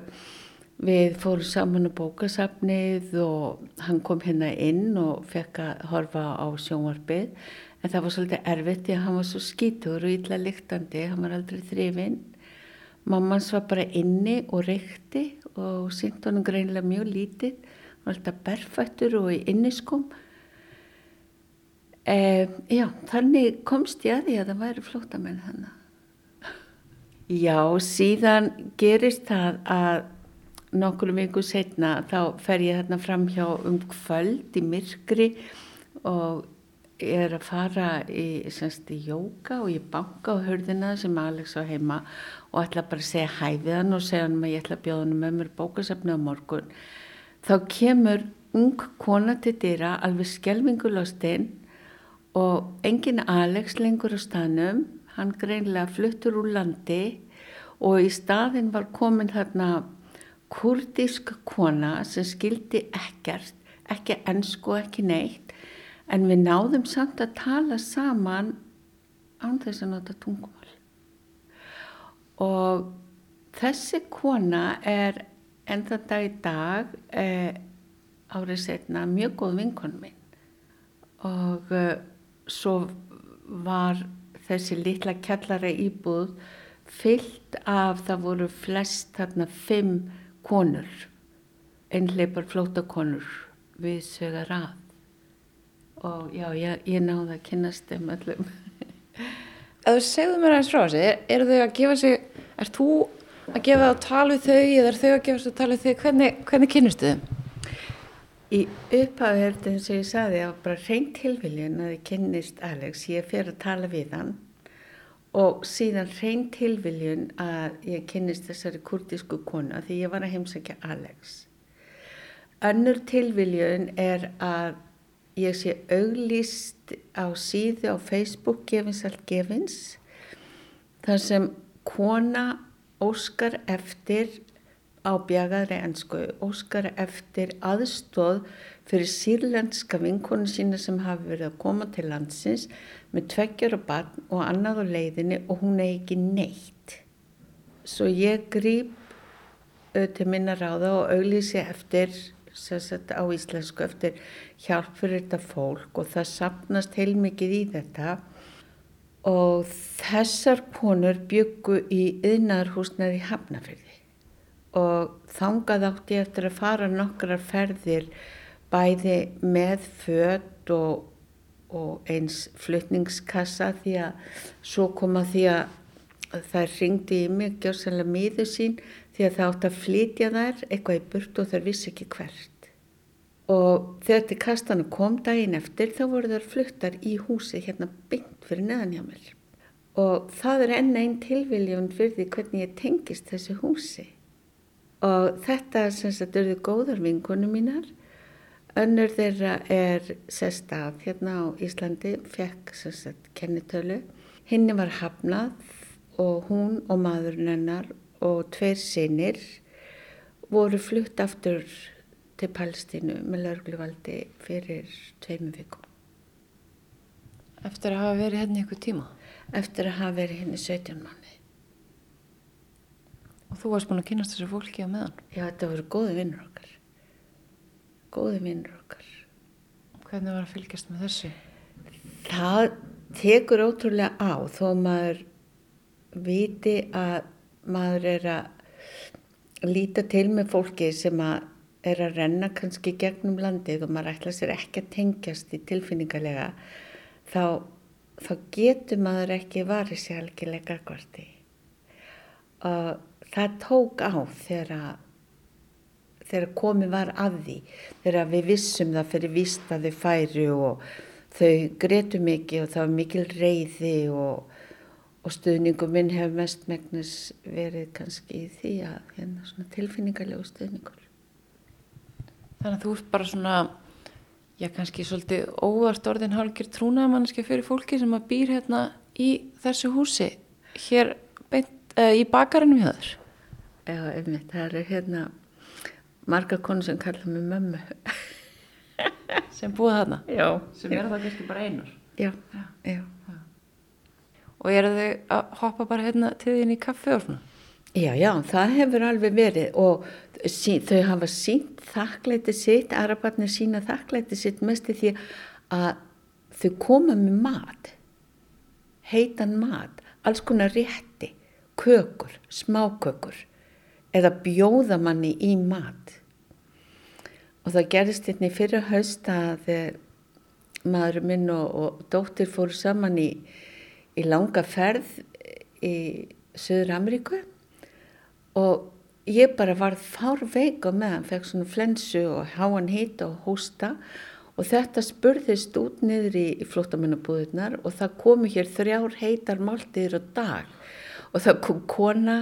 við fórum saman á bókasafnið og hann kom hérna inn og fekk að horfa á sjónvarpið en það var svolítið erfitt því að hann var svo skítur og illa lyktandi, hann var aldrei þrifinn. Mammans var bara inni og reykti og sínt honum greinlega mjög lítið, hann var alltaf berfættur og í inniskum. E, já, þannig komst ég að því að það væri flótamenn hann. Já, síðan gerist það að nokkur viku setna þá fer ég þarna fram hjá um kvöld í myrkri og er að fara í, semst, í jóka og ég banka á hörðina sem Alex á heima og ætla bara að segja hæfið hann og segja hann að ég ætla að bjóða hann með mér bókasafni á morgun. Þá kemur ung kona til dýra alveg skelvingulostinn og engin Alex lengur á stanum hann greinlega fluttur úr landi og í staðin var komin þarna kurdisk kona sem skildi ekkert ekki ennsku, ekki neitt en við náðum samt að tala saman án þess að nota tungumál. Og þessi kona er enda dag í dag eh, árið setna mjög góð vinkon minn og eh, svo var þessi litla kjallara íbúð fyllt af það voru flest þarna fimm konur einleipar flótakonur við sögða rað og já, ég, ég náði að kynast um öllum. Þú segðu mér aðeins frá þessi er, eru þau að gefa sig er þú að gefa það að tala við þau eða er þau að gefa sig að tala við þau hvernig, hvernig kynustu þau? Í upphafðherðin sem ég saði að bara reynd tilviljun að ég kynnist Alex, ég fer að tala við hann. Og síðan reynd tilviljun að ég kynnist þessari kurdísku konu því ég var að heimsækja Alex. Önnur tilviljun er að ég sé auglýst á síðu á Facebook gefins allt gefins þar sem kona óskar eftir á bjagaðri ennsku, óskar eftir aðstóð fyrir sírlenska vinkonu sína sem hafi verið að koma til landsins með tveggjara barn og annað á leiðinni og hún er ekki neitt. Svo ég grýp til minna ráða og auglýsi eftir sagt, á íslensku eftir hjálp fyrir þetta fólk og það sapnast heilmikið í þetta. Og þessar konur byggu í yðnarhúsnaði Hafnafjörði og þangað átti ég eftir að fara nokkrar ferðir bæði með född og, og eins flytningskassa því að svo koma því að það ringdi í mig gjörsanlega miðu sín því að það átti að flytja þær eitthvað í burt og þær vissi ekki hvert. Og þegar til kastana kom daginn eftir þá voru þær fluttar í húsi hérna byggt fyrir neðan hjá mér. Og það er enn einn tilviljun fyrir því hvernig ég tengist þessu húsi og þetta sem sagt eru góðar vinkunum mínar önnur þeirra er sest af hérna á Íslandi fekk sem sagt kennitölu henni var hafnað og hún og maðurinn hennar og tveir sinir voru flutt aftur til Palstínu með lörgluvaldi fyrir tveimum vikum Eftir að hafa verið henni ykkur tíma? Eftir að hafa verið henni 17 manni Og þú varst búin að kynast þessu fólki á meðan? Já, þetta voru góði vinnur okkar. Góði vinnur okkar. Hvernig var að fylgjast með þessu? Það tekur ótrúlega á þó maður viti að maður er að líta til með fólki sem að er að renna kannski gegnum landið og maður ætla sér ekki að tengjast í tilfinningarlega þá, þá getur maður ekki varið sér algjörlega kvarti og það tók á þegar, þegar komið var að því, þegar við vissum það fyrir víst að þau færi og þau gretu mikið og það var mikil reyði og, og stuðningum minn hefur mest megnis verið kannski í því að hérna svona tilfinningarlegu stuðningur. Þannig að þú ert bara svona, já kannski svolítið óvart orðin hálgir trúnaðmannski fyrir fólki sem að býr hérna í þessu húsi, hér beint, uh, í bakarinn við þar. Já, einmitt, það eru hérna marga konu sem kalla mig mömmu. sem búið þarna? Já. Sem eru það kannski bara einar? Já, já. já. Og eru þau að hoppa bara hérna til þín í kaffi og svona? Já, já, það hefur alveg verið og sí, þau hafa sínt þakklæti sitt, arabarnir sína þakklæti sitt mest því að þau koma með mat, heitan mat, alls konar rétti, kökur, smákökur eða bjóða manni í mat. Og það gerist hérna í fyrra haust að maður minn og, og dóttir fóru saman í, í langa ferð í Söður Ameríku og ég bara varð fár veik á meðan, fekk svona flensu og háan hýt og hósta og þetta spurðist út niður í, í flótamennabúðunar og það komu hér þrjár heitar máltiðir á dag og það kom kona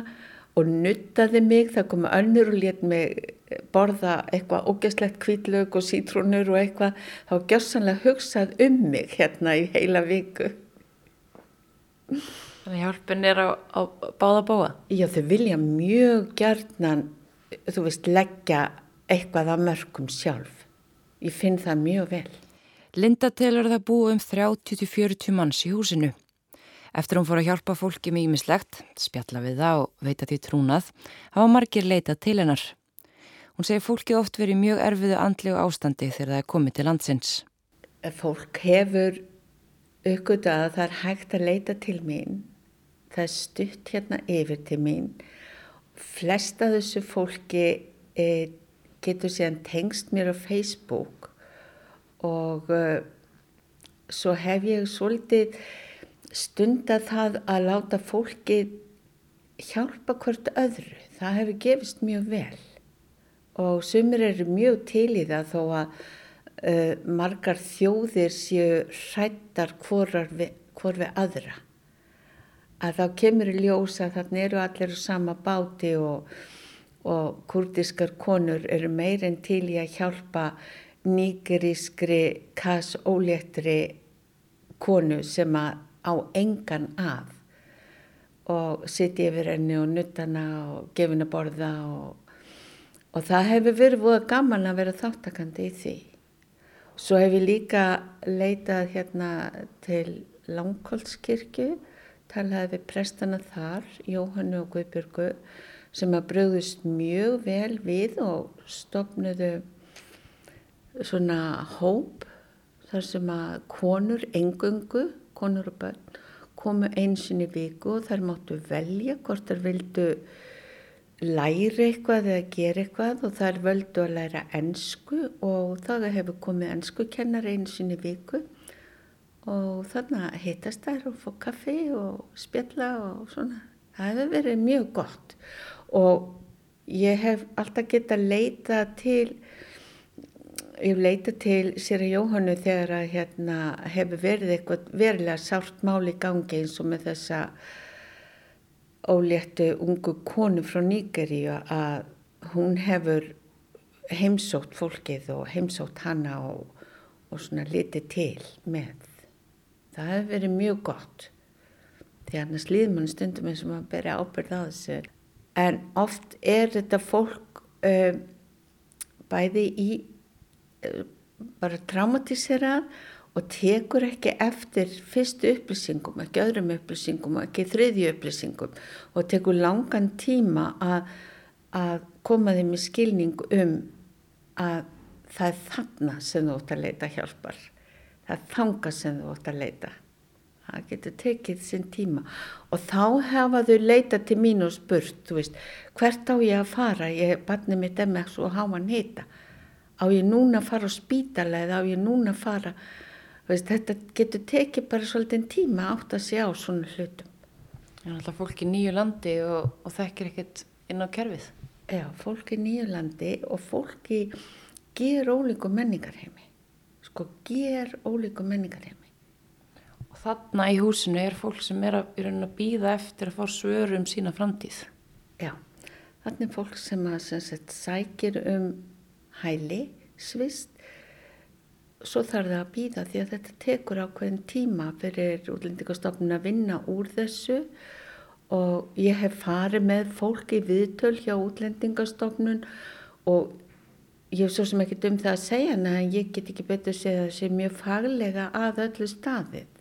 og nuttaði mig, það kom önnur og létt mig borða eitthvað ógeslegt kvítlög og sítrúnur og eitthvað, þá gjörsanlega hugsað um mig hérna í heila viku. Þannig hjálpin er á, á báða bóa? Já, þau vilja mjög gjarnan, þú veist, leggja eitthvað að mörgum sjálf. Ég finn það mjög vel. Linda telur það búið um 30-40 manns í húsinu. Eftir hún fór að hjálpa fólki með ímislegt, spjalla við það og veita því trúnað, hafa margir leitað til hennar. Hún segir fólki oft verið mjög erfiðu andlegu ástandi þegar það er komið til landsins. Fólk hefur aukvitað að það er hægt að leita til mín. Það er stutt hérna yfir til mín. Flesta þessu fólki e, getur síðan tengst mér á Facebook og e, svo hef ég svolítið stunda það að láta fólki hjálpa hvert öðru. Það hefur gefist mjög vel og sumir eru mjög til í það þó að uh, margar þjóðir séu hrættar hvor við, hvor við aðra. Að þá kemur í ljós að þarna eru allir á sama báti og, og kurdiskar konur eru meirinn til í að hjálpa nýgerískri kass óléttri konu sem að á engan að og sitja yfir henni og nuttana og gefa henni að borða og, og það hefur verið voða gaman að vera þáttakandi í því. Svo hef ég líka leitað hérna til Langholtskirkju, talaði við prestana þar, Jóhannu og Guðbjörgu, sem að bröðust mjög vel við og stopnuðu svona hóp þar sem að konur, engungu, konur og börn, komu einsinni viku og þær máttu velja hvort þær vildu læra eitthvað eða gera eitthvað og þær völdu að læra ennsku og það hefur komið ennsku kennar einsinni viku og þannig að hittast þær og fá kaffi og spjalla og svona. Það hefur verið mjög gott og ég hef alltaf getað leita til ég leita til sér að Jóhannu þegar að hérna hefur verið eitthvað verilega sárt máli gangi eins og með þessa óléttu ungu konu frá Nýgeríu að hún hefur heimsótt fólkið og heimsótt hana og, og svona litið til með. Það hefur verið mjög gott því annars líður mann stundum eins og maður beri ábyrð á þessu. En oft er þetta fólk uh, bæði í uh, bara traumatiserað og tekur ekki eftir fyrstu upplýsingum, ekki öðrum upplýsingum ekki þriðju upplýsingum og tekur langan tíma að, að koma þeim í skilning um að það er þarna sem þú ótt að leita hjálpar. Það er þanga sem þú ótt að leita. Það getur tekið sinn tíma og þá hefa þau leita til mín og spurt, þú veist, hvert á ég að fara? Ég, barnið mitt MS og hafa hann hita. Á ég núna að fara á spítala eða á ég núna að fara Veist, þetta getur tekið bara svolítið tíma átt að sé á svona hlutum. Það er alltaf fólk í nýju landi og, og þekkir ekkert inn á kerfið. Já, fólk í nýju landi og fólk í ger ólíku menningarheimi. Sko, ger ólíku menningarheimi. Og þarna í húsinu er fólk sem er að, er að býða eftir að fá svörum sína framtíð. Já, þarna er fólk sem, að, sem sagt, sækir um hæli, svist, svo þarf það að býða því að þetta tekur ákveðin tíma fyrir útlendingastofnun að vinna úr þessu. Og ég hef farið með fólk í viðtöl hjá útlendingastofnun og ég hef svo sem ekki um það að segja en ég get ekki betur segja að það sé mjög faglega að öllu staðið.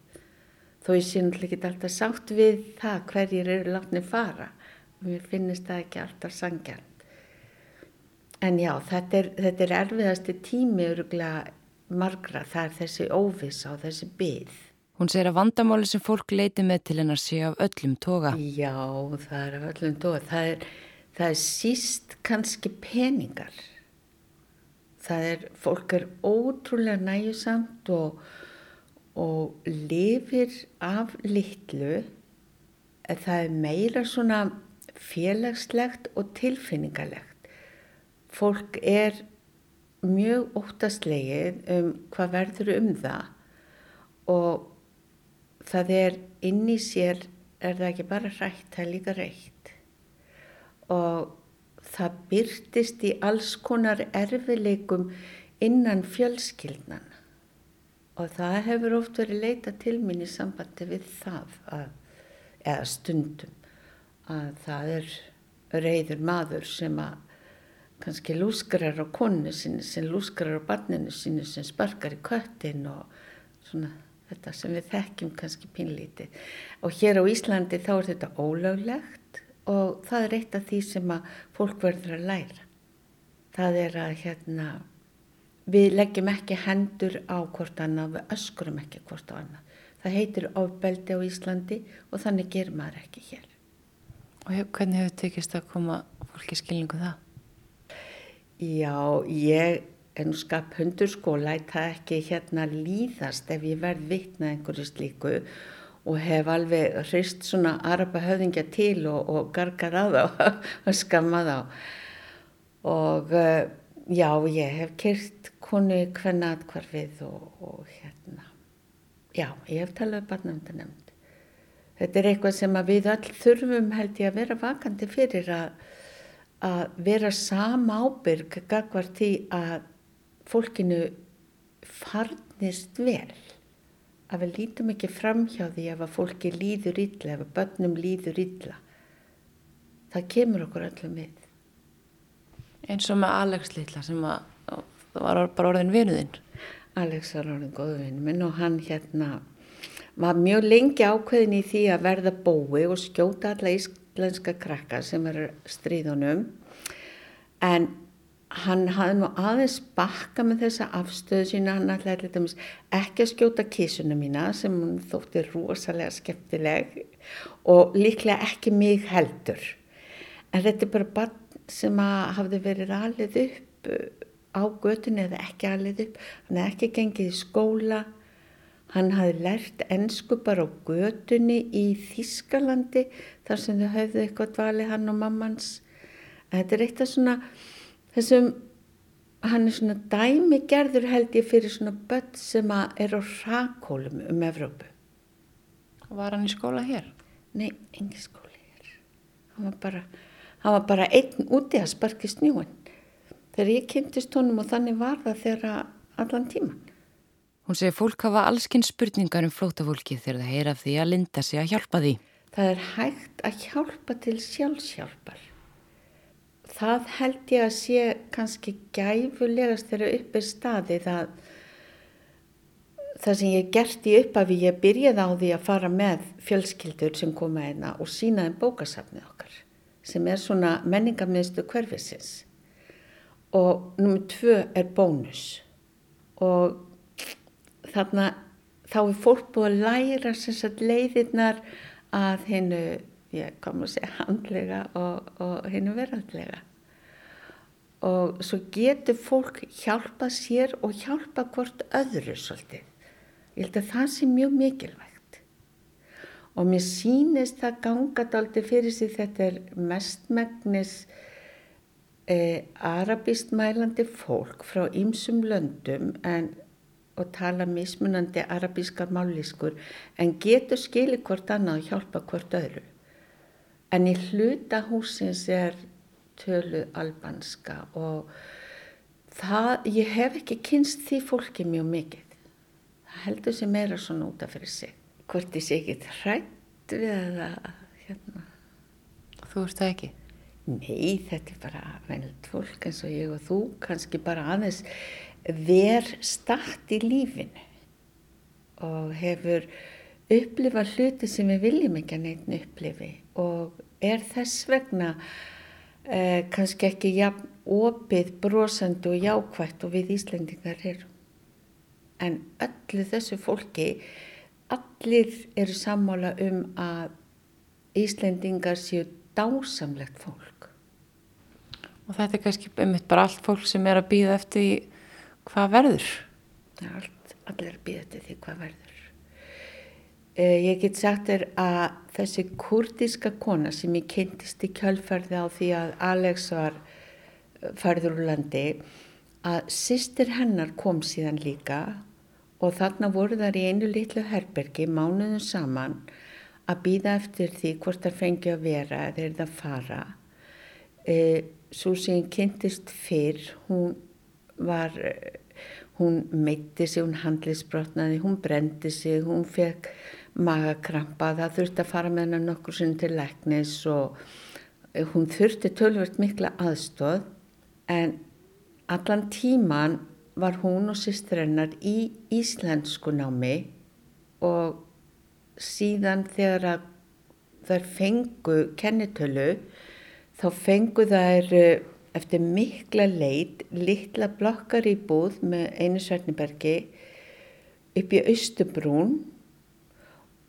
Þó ég sé náttúrulega ekki alltaf sátt við það hverjir eru látni fara. Og mér finnist það ekki alltaf sangjarn en já, þetta er, þetta er erfiðasti tími öruglega margra, það er þessi óvisa og þessi byggð. Hún segir að vandamáli sem fólk leiti með til hennar sé af öllum toga. Já, það er af öllum toga. Það er, það er síst kannski peningar. Það er, fólk er ótrúlega næjusamt og, og lifir af litlu. Það er meira svona félagslegt og tilfinningalegt. Fólk er mjög óttaslegið um hvað verður um það. Og það er inn í sér er það ekki bara rætt, það er líka reitt. Og það byrtist í alls konar erfileikum innan fjölskyldnan og það hefur oft verið leita til mín í sambandi við það að, eða stundum að það er reyður maður sem að kannski lúskrar á konu sinni sem lúskrar á barninu sinni sem sparkar í köttin og svona þetta sem við þekkjum kannski pínlítið. Og hér á Íslandi þá er þetta ólöglegt og það er eitt af því sem að fólk verður að læra. Það er að hérna, við leggjum ekki hendur á hvort annað, við öskurum ekki hvort á annað. Það heitir ofbeldi á Íslandi og þannig ger maður ekki hér. Og hvernig hefur tekist að koma fólki skilningu það? Já, ég er nú skap hundur sko, læta ekki hérna líðast ef ég verð vittnað einhverju slíku og hef alveg hrist svona araba höfðingja til og, og gargar á þá og skammað á. Og uh, já, ég hef kyrt konu hvernig aðkvarfið og, og hérna, já, ég hef talað barnavöndanemnd. Þetta er eitthvað sem við all þurfum held ég að vera vakandi fyrir að að vera sama ábyrg gagvar því að fólkinu farnist vel að við lítum ekki fram hjá því ef að fólki líður illa, ef að börnum líður illa. Það kemur okkur öllum við. Eins og með Alex litla sem að, það var bara orðin vinuðinn. Alex var orðin góðu vinn minn og hann hérna var mjög lengi ákveðin í því að verða bói og skjóta alla íslenska krakka sem er stríðunum. En hann hafði nú aðeins bakka með þessa afstöðu sína, hann ætlaði ekki að skjóta kísuna mína sem hún þótti rosalega skemmtileg og líklega ekki mig heldur. En þetta er bara barn sem hafði verið alið upp á götunni eða ekki alið upp, hann hefði ekki gengið í skóla, hann hafði lært ennsku bara á götunni í Þískalandi þar sem þau höfðu eitthvað dvali hann og mammans. Þetta er eitt af svona þessum, hann er svona dæmi gerður held ég fyrir svona börn sem er á rakólum um Evrópu. Var hann í skóla hér? Nei, engi skóli hér. Hann var bara, hann var bara einn úti að sparki snjúin. Þegar ég kynntist honum og þannig var það þegar allan tíman. Hún segir fólk hafa allskinn spurningar um flótafólki þegar það heyra af því að linda sig að hjálpa því. Það er hægt að hjálpa til sjálfsjálfar. Það held ég að sé kannski gæfulegast þegar upp er staðið að það sem ég gert í uppafi, ég byrjaði á því að fara með fjölskyldur sem koma einna og sína þeim bókasafnið okkar sem er svona menningarmiðstu hverfisins og nummið tvö er bónus og þarna þá er fólk búið að læra sagt leiðirnar að hennu, ég kom að segja handlega og, og hennu veraldlega og svo getur fólk hjálpa sér og hjálpa hvort öðru svolítið. Ég held að það sé mjög mikilvægt og mér sýnist það gangat aldrei fyrir sig þetta er mestmægnis eh, arabist mælandi fólk frá ýmsum löndum en, og tala mismunandi arabískar mállískur en getur skili hvort annað og hjálpa hvort öðru. En í hluta húsins er tölu albanska og það, ég hef ekki kynst því fólki mjög mikið. Það heldur sem meira svona út af fyrir sig. Hvort ég sé ekki hrætt við það hérna. Þú ert það ekki? Nei, þetta er bara vennilt fólk eins og ég og þú, kannski bara aðeins ver start í lífinu og hefur upplifað hluti sem við viljum ekki að neitt upplifi og er þess vegna eh, kannski ekki jafn opið, brosandi og jákvægt og við Íslendingar erum. En öllu þessu fólki, allir eru sammála um að Íslendingar séu dásamlegt fólk. Og þetta er kannski einmitt bara allt fólk sem er að býða eftir því hvað verður? Það er allt, allir eftir því hvað verður. Eh, ég get sagt þér að þessi kurdiska kona sem ég kynntist í kjölferði á því að Alex var færður úr landi, að sýstir hennar kom síðan líka og þarna voru þar í einu litlu herbergi mánuðum saman að býða eftir því hvort það fengi að vera eða er það að fara. E, svo sem kynntist fyrr, hún var, hún meitti sig, hún handlisbrotnaði, hún brendi sig, hún fekk magakrampa, það þurfti að fara með hennar nokkur sinn til leknis og hún þurfti tölvört mikla aðstóð en allan tíman var hún og sýstrennar í íslensku námi og síðan þegar þær fengu kennitölu þá fengu þær eftir mikla leit litla blokkar í búð með einu Svernibergi upp í Austubrún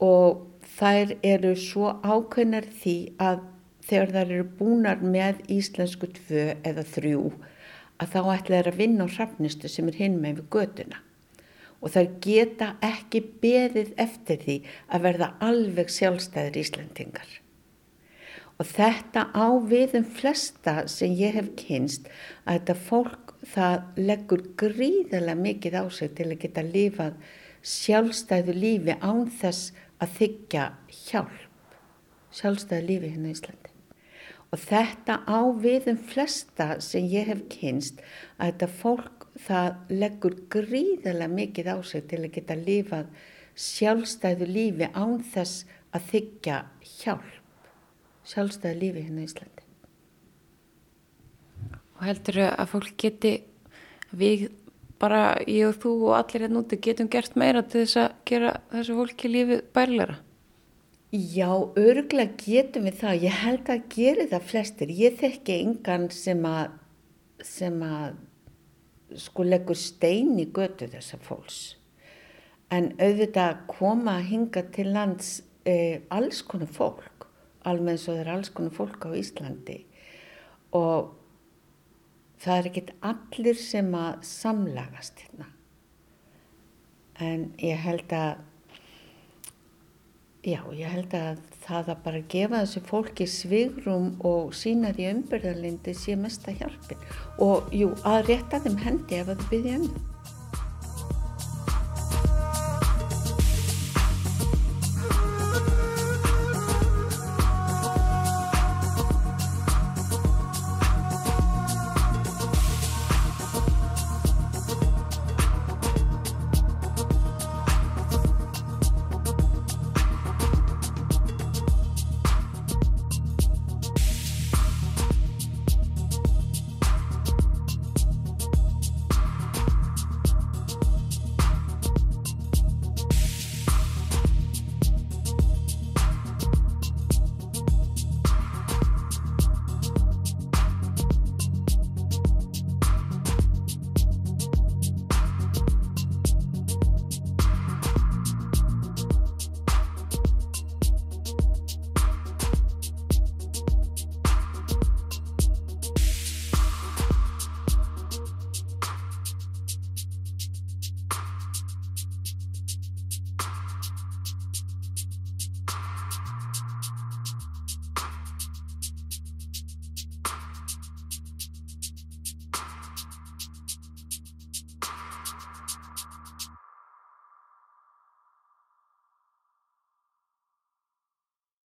og þær eru svo ákveðnar því að þegar þær eru búnar með íslensku tvö eða þrjú að þá ætla þær að vinna á hrafnistu sem er hinn með við göduna og þær geta ekki beðið eftir því að verða alveg sjálfstæðir Íslandingar. Og þetta á við um flesta sem ég hef kynst að þetta fólk það leggur gríðarlega mikið á sig til að geta lifað sjálfstæðu lífi án þess að þykja hjálp. Sjálfstæðu lífi hérna í Íslandi. Og þetta á við um flesta sem ég hef kynst að þetta fólk það leggur gríðarlega mikið á sig til að geta lifað sjálfstæðu lífi án þess að þykja hjálp. Sjálfstæðu lífi hérna í Íslandi. Og heldur að fólk geti, við bara, ég og þú og allir hérna úti getum gert meira til þess að gera þessu fólki lífið bærilegra? Já, örgulega getum við það. Ég held að geri það flestir. Ég þekki engan sem að, sem að sko leggur stein í götu þessar fólks. En auðvitað koma að hinga til lands eh, alls konar fólk, alveg eins og það er alls konar fólk á Íslandi. Og það er ekkit allir sem að samlagast hérna. En ég held að Já, ég held að það að bara gefa þessu fólki svigrum og sína því umbyrðarlindi sé mesta hjálpin og jú, að rétta þeim hendi ef það byrja um.